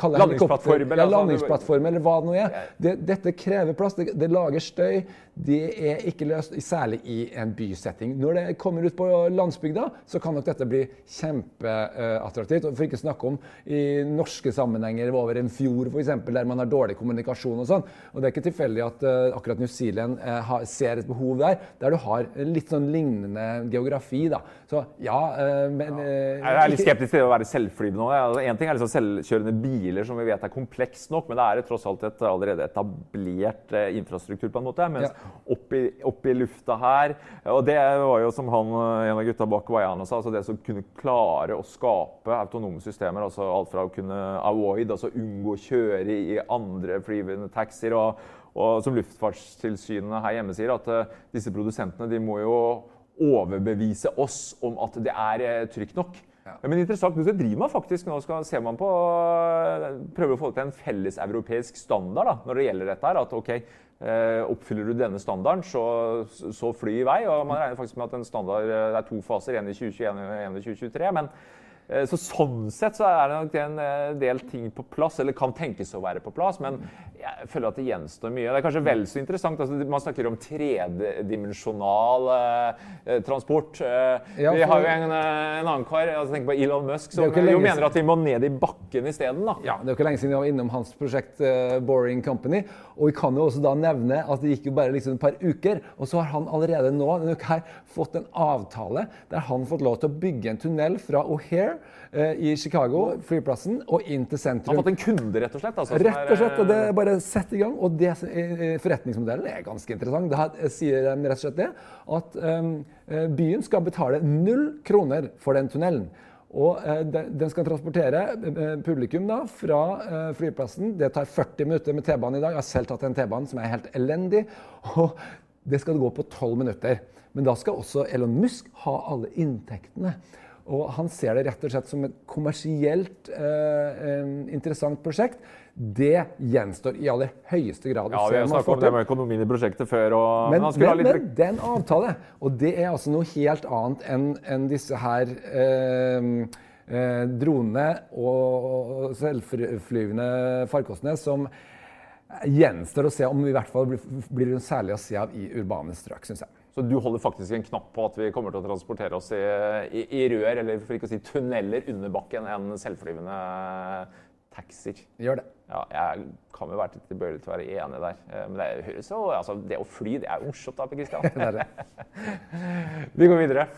[SPEAKER 1] Landingsplattform,
[SPEAKER 2] eller, ja, landingsplattform, eller hva det nå er. Det, dette krever plass. Det, det, lager støy. Det er ikke løst, særlig i en bysetting. Når det kommer ut på landsbygda, så kan nok dette bli kjempeattraktivt. For ikke snakke om i norske sammenhenger over en fjord, f.eks., der man har dårlig kommunikasjon og sånn. Og det er ikke tilfeldig at uh, akkurat New Zealand uh, har, ser et behov der, der du har litt sånn lignende geografi. da. Så ja, uh, men ja.
[SPEAKER 1] Jeg er litt skeptisk skeptisk til å være selvflyvende nå. Altså, en ting er liksom selvkjørende biler, som vi vet er komplekst nok, men det er tross alt et allerede etablert eh, infrastruktur. på en måte, Mens ja. opp, i, lufta her Og det var jo som han, eh, en av gutta bak Wayana sa, altså det som kunne klare å skape autonome systemer. altså Alt fra å kunne avoid, altså unngå å kjøre i andre flyvende taxier. og, og som Luftfartstilsynet her hjemme sier, at uh, disse produsentene de må jo overbevise oss om at det er trygt nok. Ja. Men interessant, det driver man faktisk nå skal, ser man på, prøver å få til en felleseuropeisk standard da, når det gjelder dette. her, at ok, eh, Oppfyller du denne standarden, så, så fly i vei. og Man regner faktisk med at en standard, eh, det er to faser, én i 2021 og én i 2023. men Eh, så Sånn sett så er det nok en eh, del ting på plass, eller kan tenkes å være på plass. Men jeg føler at det gjenstår mye. Det er kanskje vel så interessant. Altså, man snakker om tredimensjonal eh, transport. Eh, ja, for... Vi har jo en, eh, en annen kar, altså, tenk på Elon Musk, som jo mener at vi må ned i bakken isteden.
[SPEAKER 2] Ja, det er jo ikke lenge siden vi var innom hans prosjekt uh, Boring Company. Og vi kan jo også da nevne at det gikk jo bare liksom et par uker, og så har han allerede nå denne uka her fått en avtale der han har fått lov til å bygge en tunnel fra O'Hare Eh, i Chicago, flyplassen, og inn til sentrum.
[SPEAKER 1] Han Har fått en kunde, rett og slett? Altså,
[SPEAKER 2] rett og slett, og det er bare sett i gang. Og det, eh, forretningsmodellen er ganske interessant. Da sier de rett og slett det, at um, byen skal betale null kroner for den tunnelen. Og eh, den, skal transportere eh, publikum da, fra eh, flyplassen. Det tar 40 minutter med T-banen i dag. Jeg har selv tatt en T-bane som er helt elendig. <laughs> Og det skal gå på 12 minutter. Men da skal også Elon Musk ha alle inntektene. Og han ser det rett og slett som et kommersielt eh, eh, interessant prosjekt. Det gjenstår i aller høyeste grad.
[SPEAKER 1] Ja, Vi har snakket om det med økonomien i prosjektet før. Og,
[SPEAKER 2] Men, men,
[SPEAKER 1] litt
[SPEAKER 2] men det er en avtale, og det er altså noe helt annet enn en disse her eh, eh, dronene og selvflyvende farkostene som gjenstår å se om vi i hvert fall blir, blir særlig å se av i urbane strøk, syns jeg.
[SPEAKER 1] Så du holder faktisk en knapp på at vi kommer til å transportere oss i, i, i rør, eller for ikke å si tunneler under bakken, enn selvflyvende taxier.
[SPEAKER 2] Gjør det.
[SPEAKER 1] Ja, jeg kan jo være litt tilbøyelig til å være enig der. Eh, Men det høres jo altså, Det å fly, det er jo morsomt da, Per
[SPEAKER 2] Kristian. <laughs> <laughs>
[SPEAKER 1] Vi går videre.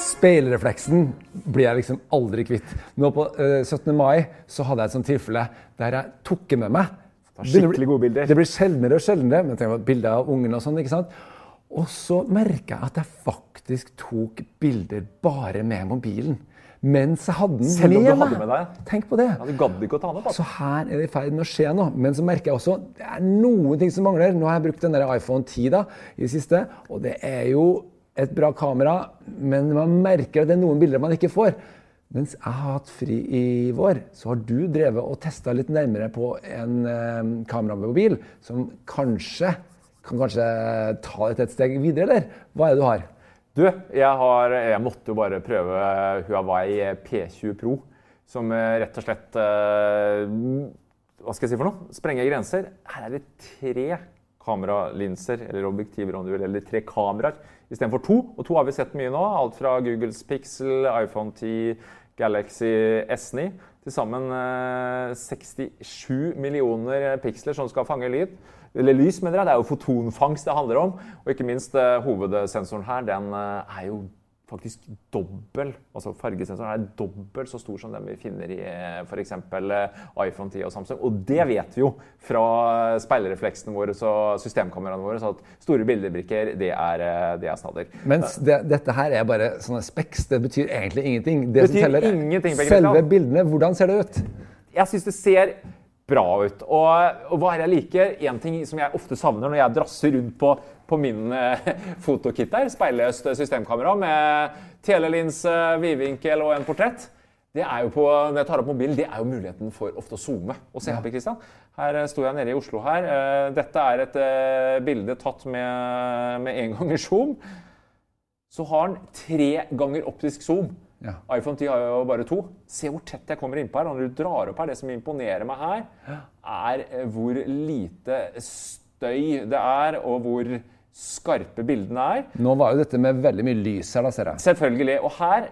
[SPEAKER 2] Speilrefleksen blir jeg liksom aldri kvitt. Nå på eh, 17. mai så hadde jeg et sånt tilfelle der jeg tok med meg.
[SPEAKER 1] skikkelig gode bilder.
[SPEAKER 2] Det blir sjeldnere og sjeldnere. Men tenk på bilder av ungene og sånn, ikke sant? Og så merka jeg at jeg faktisk tok bilder bare med mobilen. Mens jeg hadde den
[SPEAKER 1] Selv om
[SPEAKER 2] med
[SPEAKER 1] du hadde med deg?
[SPEAKER 2] Tenk på det.
[SPEAKER 1] Ja, du gadd ikke å ta den opp?
[SPEAKER 2] Så her er det i ferd med å skje noe. Men så merker jeg også det er noen ting som mangler. Nå har jeg brukt den der iPhone 10 da, i det siste, og det er jo et bra kamera, men man merker at det er noen bilder man ikke får. Mens jeg har hatt fri i vår, så har du drevet og testa litt nærmere på en eh, kameramobil som kanskje kan kanskje ta dette et steg videre, eller? Hva er det du har?
[SPEAKER 1] Du, jeg, har, jeg måtte jo bare prøve Huawei P20 Pro, som eh, rett og slett eh, Hva skal jeg si for noe? Sprenger grenser. Her er det tre kameralinser, eller objektiver om du vil, eller tre kameraer istedenfor to. Og to har vi sett mye nå. Alt fra Googles Pixel, iPhone 10, Galaxy S9. Til sammen eh, 67 millioner piksler som skal fange lyd. Eller lys, mener jeg. Det er jo fotonfangst det handler om. Og ikke minst eh, hovedsensoren her, den eh, er jo faktisk dobbel. Altså fargesensoren er dobbelt så stor som den vi finner i eh, f.eks. iPhone 10 og Samsung. Og det vet vi jo fra speilrefleksene våre og systemkameraene våre, så at store bildebrikker, det er, det er snadder.
[SPEAKER 2] Mens det, dette her er bare sånne speks. Det betyr egentlig ingenting. Det
[SPEAKER 1] Betyr
[SPEAKER 2] som teller, er
[SPEAKER 1] ingenting,
[SPEAKER 2] selve bildene. Hvordan ser det ut?
[SPEAKER 1] Jeg syns det ser bra ut. Og, og hva er det jeg liker? En ting som jeg ofte savner når jeg drasser rundt på, på min eh, <laughs> fotokit der, speilløst systemkamera med telelinse, vidvinkel og en portrett, det er jo på, når jeg tar opp mobilen, det er jo muligheten for ofte å zoome. Og se her, Kristian. Her eh, sto jeg nede i Oslo her. Eh, Dette er et bilde tatt med, med en ganger zoom. Så har den tre ganger optisk zoom.
[SPEAKER 2] Ja.
[SPEAKER 1] iPhone 10 har jo bare to. Se hvor tett jeg kommer innpå her. Når du drar opp her, det som imponerer meg her, er eh, hvor lite støy det er, og hvor skarpe bildene er.
[SPEAKER 2] Nå var jo dette med veldig mye lys her, da, ser jeg.
[SPEAKER 1] Selvfølgelig. Og her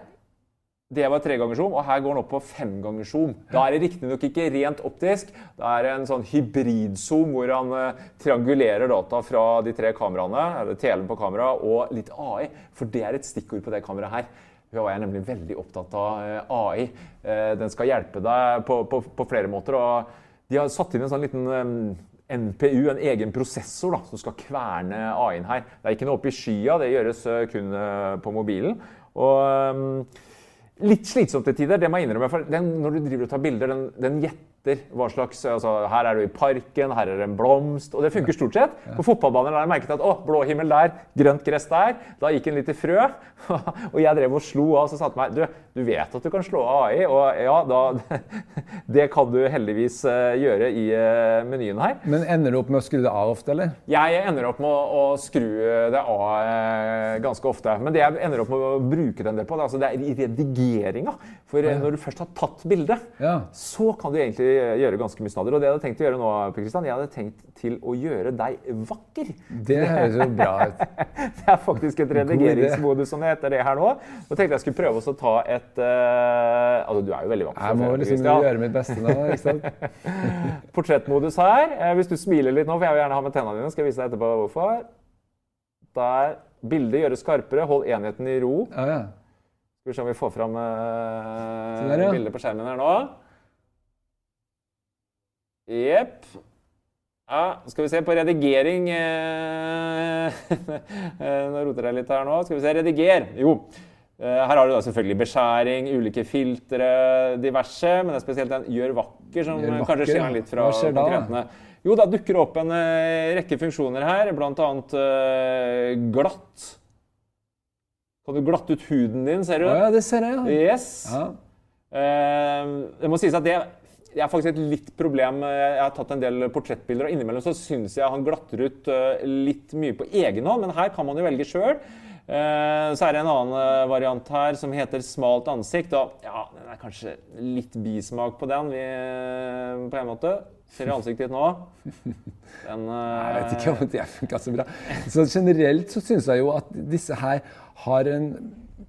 [SPEAKER 1] det var tre ganger zoom, og her går den opp på fem ganger zoom. Da er det riktignok ikke rent optisk. Da er det en sånn hybridzoom hvor han eh, triangulerer data fra de tre kameraene, eller telen på kamera, og litt AI. For det er et stikkord på det kameraet her. Huawei er nemlig veldig opptatt av eh, AI. Eh, Den skal hjelpe deg på, på, på flere måter. og De har satt inn en sånn liten eh, NPU, en egen prosessor da, som skal kverne AI-en her. Det er ikke noe oppe i skya, det gjøres kun på mobilen. Og Litt slitsomt til tider, det må jeg innrømme. for den, Når du driver og tar bilder, den, den gjetter hva slags altså, Her er du i parken, her er det en blomst. Og det funker stort sett. På fotballbaner har jeg merket at å, blå himmel der, grønt gress der. Da gikk en litt i frø. <laughs> og jeg drev og slo av og så sa til meg du, du vet at du kan slå av AI. Og ja, da <laughs> Det kan du heldigvis eh, gjøre i eh, menyen her.
[SPEAKER 2] Men ender du opp med å skru det av ofte, eller?
[SPEAKER 1] Jeg ender opp med å, å skru det av eh, ganske ofte. Men det jeg ender opp med å bruke den del på, det, er altså, det er redigeringa. For eh, når du først har tatt bildet,
[SPEAKER 2] Ja.
[SPEAKER 1] så kan du egentlig gjøre ganske mye snadder. Og det jeg hadde tenkt å gjøre nå, Per Kristian, jeg hadde tenkt til å gjøre deg vakker.
[SPEAKER 2] Det høres jo bra ut. <laughs>
[SPEAKER 1] Det er faktisk et redigeringsmodus som det heter det her nå. Nå tenkte jeg skulle prøve å ta et uh, Altså, du er jo veldig vakker.
[SPEAKER 2] Jeg må liksom gjøre mitt beste nå. ikke sant? <laughs>
[SPEAKER 1] Portrettmodus her. Eh, Hvis du smiler litt nå, for jeg vil gjerne ha med tennene dine, skal jeg vise deg etterpå hvorfor. Der. Bildet gjøres skarpere. Hold enheten i ro.
[SPEAKER 2] Ja, ja.
[SPEAKER 1] Skal vi se om vi får fram uh,
[SPEAKER 2] der, ja.
[SPEAKER 1] bildet på skjermen her nå. Jepp. Ja, skal vi se på redigering <laughs> eh, Nå roter jeg litt her nå. Skal vi se. Rediger. Jo. Eh, her har du da selvfølgelig beskjæring, ulike filtre, diverse. Men det er spesielt den gjør vakker som
[SPEAKER 2] Gjør vakker,
[SPEAKER 1] kanskje skiller litt fra
[SPEAKER 2] skjer da?
[SPEAKER 1] konkurrentene. Jo, da dukker det opp en eh, rekke funksjoner her, bl.a. Uh, glatt. Kan du glatte ut huden din, ser du?
[SPEAKER 2] Ja, det ser jeg, ja.
[SPEAKER 1] Yes.
[SPEAKER 2] ja.
[SPEAKER 1] Uh, det må sies at det, det er faktisk et litt problem. Jeg har tatt en del portrettbilder, og innimellom så syns jeg han glatter ut eh, litt mye på egen hånd, men her kan man jo velge sjøl. Så er det en annen eh, variant her som heter smalt ansikt. Og ja, det er kanskje litt bismak på den, vi, på en måte. Ser du ansiktet ditt nå? Den,
[SPEAKER 2] Jeg vet ikke om det funka så bra. Så generelt så syns jeg jo at disse her har en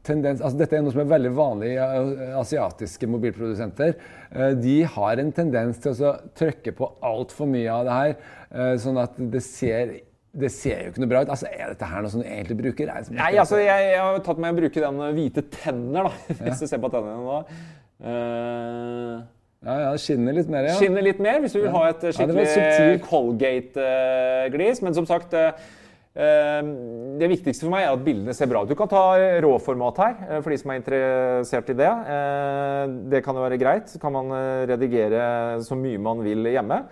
[SPEAKER 2] tendens altså Dette er noe som er veldig vanlig i eh, asiatiske mobilprodusenter. Eh, De har en tendens til å trykke på altfor mye av det her, eh, sånn at det ser det ser jo ikke noe bra ut. Altså, Er dette her noe som du egentlig bruker? Er
[SPEAKER 1] Nei, altså, jeg, jeg har tatt meg i å bruke den hvite tenner, da. <laughs> Hvis du ser på tennene nå. Uh...
[SPEAKER 2] Ja, ja, det skinner litt mer, ja.
[SPEAKER 1] Skinner litt mer hvis du vil ha et
[SPEAKER 2] Ja,
[SPEAKER 1] skikkelig
[SPEAKER 2] ja,
[SPEAKER 1] Colgate-glis. Men som sagt, det viktigste for meg er at bildene ser bra ut. Du kan ta råformat her, eh, for de som er interessert i det. Eh, Det kan jo være greit. Så kan man eh, redigere så mye man vil hjemme.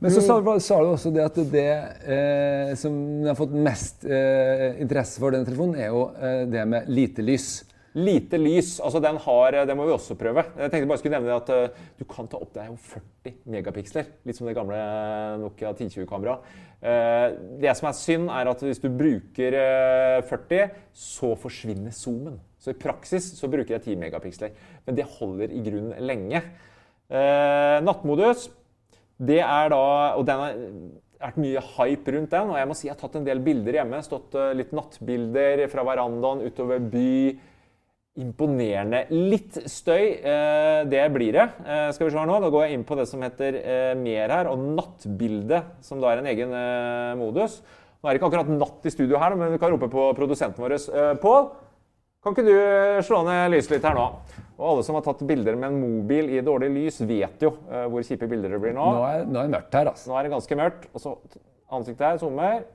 [SPEAKER 2] Men så sa, sa du også det at det eh, som har fått mest eh, interesse for denne telefonen, er jo eh, det med lite lys.
[SPEAKER 1] Lite lys. altså den har, Det må vi også prøve. Jeg tenkte bare skulle nevne at uh, Du kan ta opp det er jo 40 megapiksler. Litt som det gamle Nokia 1020-kameraet. Uh, det som er synd, er at hvis du bruker uh, 40, så forsvinner zoomen. Så i praksis så bruker jeg 10 megapiksler. Men det holder i grunnen lenge. Eh, nattmodus, det er da Og den har vært mye hype rundt den. Og jeg må si jeg har tatt en del bilder hjemme. Stått eh, litt nattbilder fra verandaen utover by. Imponerende. Litt støy, eh, det blir det. Eh, skal vi se her nå, Da går jeg inn på det som heter eh, mer her, og nattbilde, som da er en egen modus. Nå er det ikke akkurat natt i studio her, men vi kan rope på produsenten vår. Pål, kan ikke du slå ned lyset litt her nå? Og alle som har tatt bilder med en mobil i dårlig lys, vet jo hvor kjipe bilder det blir nå.
[SPEAKER 2] Nå er, nå er det mørkt her, altså.
[SPEAKER 1] Nå er det ganske mørkt. Og så ansiktet her, zoomer.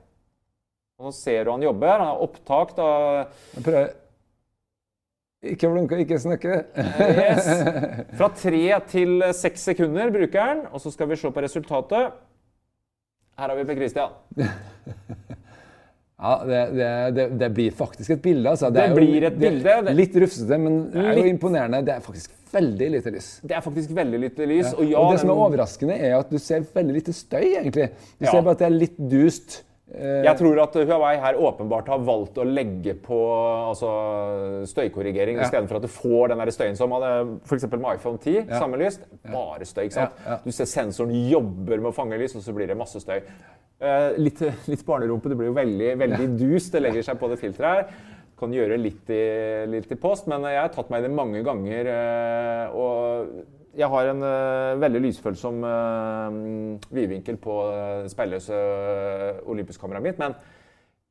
[SPEAKER 1] Og nå ser du han jobber. Han har opptak da
[SPEAKER 2] prøver Ikke blunke, ikke snakke.
[SPEAKER 1] Yes. <laughs> Fra tre til seks sekunder bruker han. Og så skal vi se på resultatet. Her har vi Per Christian.
[SPEAKER 2] Ja, det, det, det, det blir faktisk et bilde. Altså.
[SPEAKER 1] Det
[SPEAKER 2] jo-
[SPEAKER 1] blir et bilde,
[SPEAKER 2] Det,
[SPEAKER 1] det-
[SPEAKER 2] litt rufsete, men det er jo imponerende. Det er faktisk veldig lite lys.
[SPEAKER 1] Det er faktisk veldig lite lys.
[SPEAKER 2] Ja.
[SPEAKER 1] Og ja,
[SPEAKER 2] og det som er overraskende, er at du ser veldig lite støy, egentlig. Du
[SPEAKER 1] Ja.
[SPEAKER 2] ser bare at det er litt dust. Eh,
[SPEAKER 1] Jeg tror at Huawei her åpenbart har valgt å legge på altså, støykorrigering
[SPEAKER 2] Ja.
[SPEAKER 1] istedenfor at du får den der støyen som hadde f.eks. med iPhone 10.
[SPEAKER 2] Ja.
[SPEAKER 1] Samme lys, bare støy. ikke sant?
[SPEAKER 2] Ja, ja.
[SPEAKER 1] Du ser sensoren jobber med å fange lys, og så blir det masse støy. Uh, litt, litt barnerumpe. Det blir jo veldig, veldig dust. Det legger seg på det filteret her. Kan gjøre litt i, litt i post, men jeg har tatt meg i det mange ganger. Uh, og jeg har en uh, veldig lysfølsom uh, vidvinkel på uh, speilløse uh, Olympus-kameraet mitt. men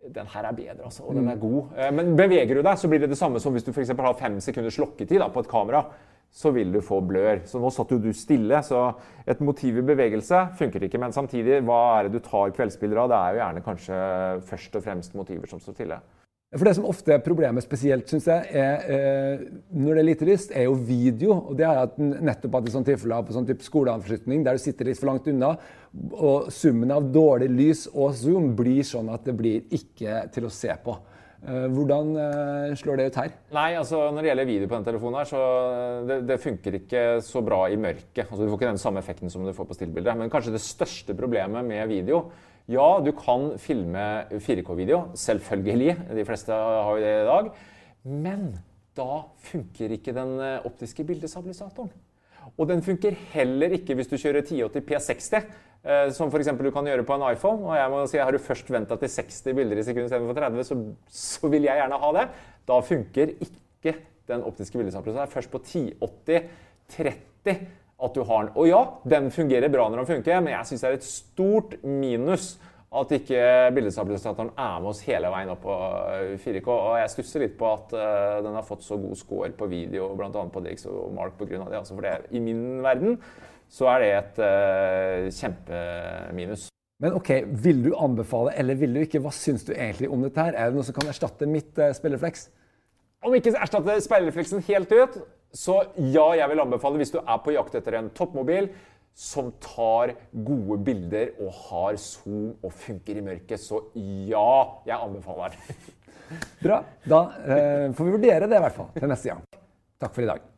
[SPEAKER 1] den her er bedre, altså, og den er god. Uh, Men beveger du deg, så blir det det samme som hvis du for eksempel har fem sekunders slokketid da, på et kamera. Så vil du få blør. Så nå satt jo du stille, så et motiv i bevegelse funker ikke. Men samtidig, hva er det du tar kveldsbilder av? Det er jo gjerne kanskje først og fremst motiver som står stille.
[SPEAKER 2] For Det som ofte er problemet spesielt, synes jeg, er, eh, når det er lite lyst, er jo video. Og det har jeg hatt nettopp hatt i sånne tilfeller på sånn type skoleavslutning, der du sitter litt for langt unna. Og summen av dårlig lys og zoom blir sånn at det blir ikke til å se på. Eh, hvordan eh, slår det ut her?
[SPEAKER 1] Nei, altså Når det gjelder video på den telefonen, her, så det, det funker ikke så bra i mørket. Altså, du får ikke den samme effekten som du får på stillbildet. Men kanskje det største problemet med video Ja, du kan filme 4K-video. Selvfølgelig. De fleste har jo det i dag. Men da funker ikke den eh, optiske bildestabilisatoren. Og den funker heller ikke hvis du kjører 1080 P60, eh, som f.eks. du kan gjøre på en iPhone. Og jeg må si, Har du først venta til 60 bilder i sekundet istedenfor 30, så, så vil jeg gjerne ha det. Da funker ikke den optiske bildestabilisatoren. Først på 1080-30 at du har den. Og ja, den fungerer bra når den funker, men jeg syns det er et stort minus at ikke bildestabilisatoren er med oss hele veien opp på 4K. Og jeg stusser litt på at eh, den har fått så god score på video, bl.a. på Dix og Mark pga. det. Altså for det, I min verden så er det et uh, kjempeminus.
[SPEAKER 2] Men ok, vil du anbefale eller vil du ikke? Hva syns du egentlig om dette? her? Er det noe som kan erstatte mitt uh, spilleflex?
[SPEAKER 1] Om ikke erstatte speilrefleksen helt ut, så ja, jeg vil anbefale hvis du er på jakt etter en toppmobil som tar gode bilder og har zoom og funker i mørket, så ja, jeg anbefaler den.
[SPEAKER 2] Bra. Da eh, får vi vurdere det i hvert fall til neste gang. Takk for i dag.